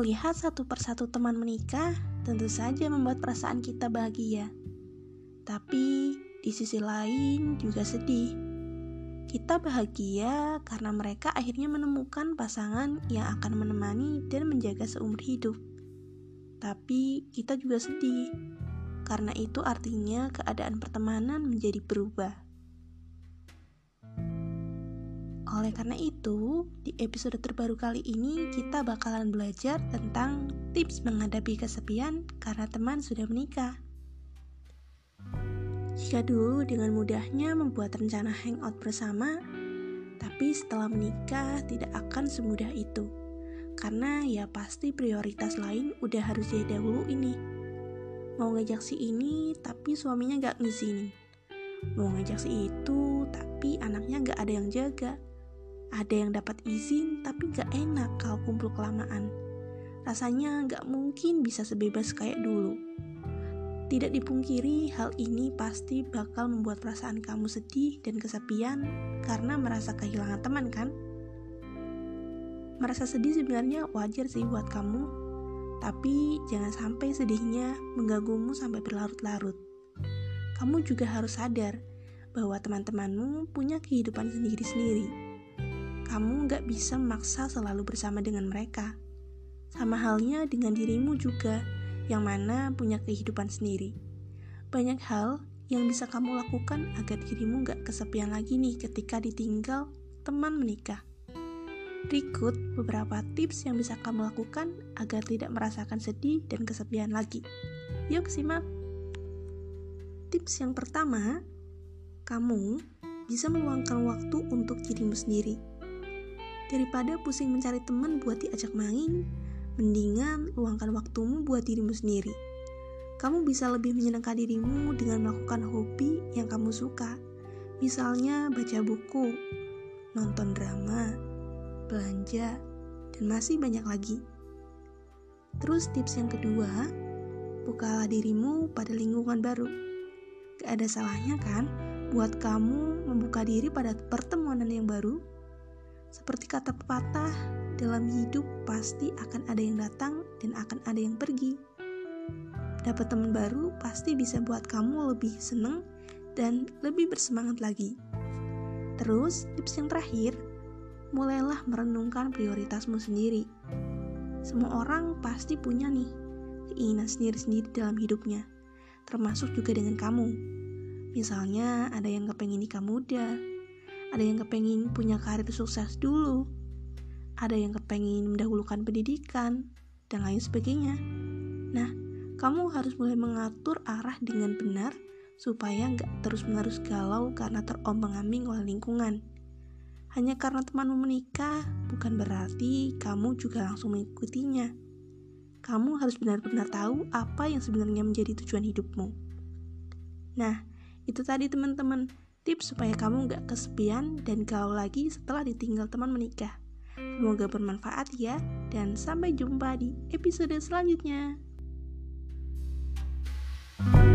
Melihat satu persatu teman menikah tentu saja membuat perasaan kita bahagia. Tapi di sisi lain juga sedih. Kita bahagia karena mereka akhirnya menemukan pasangan yang akan menemani dan menjaga seumur hidup. Tapi kita juga sedih karena itu artinya keadaan pertemanan menjadi berubah. Oleh karena itu, di episode terbaru kali ini kita bakalan belajar tentang tips menghadapi kesepian karena teman sudah menikah. Jika dulu dengan mudahnya membuat rencana hangout bersama, tapi setelah menikah tidak akan semudah itu. Karena ya pasti prioritas lain udah harus dia dahulu ini. Mau ngajak si ini, tapi suaminya gak ngizinin. Mau ngajak si itu, tapi anaknya gak ada yang jaga ada yang dapat izin tapi gak enak kalau kumpul kelamaan. Rasanya gak mungkin bisa sebebas kayak dulu. Tidak dipungkiri, hal ini pasti bakal membuat perasaan kamu sedih dan kesepian karena merasa kehilangan teman kan? Merasa sedih sebenarnya wajar sih buat kamu, tapi jangan sampai sedihnya mengganggumu sampai berlarut-larut. Kamu juga harus sadar bahwa teman-temanmu punya kehidupan sendiri-sendiri kamu nggak bisa memaksa selalu bersama dengan mereka. Sama halnya dengan dirimu juga, yang mana punya kehidupan sendiri. Banyak hal yang bisa kamu lakukan agar dirimu nggak kesepian lagi nih ketika ditinggal teman menikah. Berikut beberapa tips yang bisa kamu lakukan agar tidak merasakan sedih dan kesepian lagi. Yuk simak! Tips yang pertama, kamu bisa meluangkan waktu untuk dirimu sendiri. Daripada pusing mencari teman buat diajak main, mendingan luangkan waktumu buat dirimu sendiri. Kamu bisa lebih menyenangkan dirimu dengan melakukan hobi yang kamu suka. Misalnya baca buku, nonton drama, belanja, dan masih banyak lagi. Terus tips yang kedua, bukalah dirimu pada lingkungan baru. Gak ada salahnya kan buat kamu membuka diri pada pertemanan yang baru seperti kata pepatah, dalam hidup pasti akan ada yang datang dan akan ada yang pergi. Dapat teman baru pasti bisa buat kamu lebih seneng dan lebih bersemangat lagi. Terus, tips yang terakhir, mulailah merenungkan prioritasmu sendiri. Semua orang pasti punya nih keinginan sendiri-sendiri dalam hidupnya, termasuk juga dengan kamu. Misalnya, ada yang kepengen nikah muda, ada yang kepengen punya karir sukses dulu, ada yang kepengen mendahulukan pendidikan, dan lain sebagainya. Nah, kamu harus mulai mengatur arah dengan benar supaya nggak terus-menerus galau karena terombang-ambing oleh lingkungan. Hanya karena temanmu menikah, bukan berarti kamu juga langsung mengikutinya. Kamu harus benar-benar tahu apa yang sebenarnya menjadi tujuan hidupmu. Nah, itu tadi teman-teman tips supaya kamu gak kesepian dan galau lagi setelah ditinggal teman menikah. Semoga bermanfaat ya, dan sampai jumpa di episode selanjutnya. thank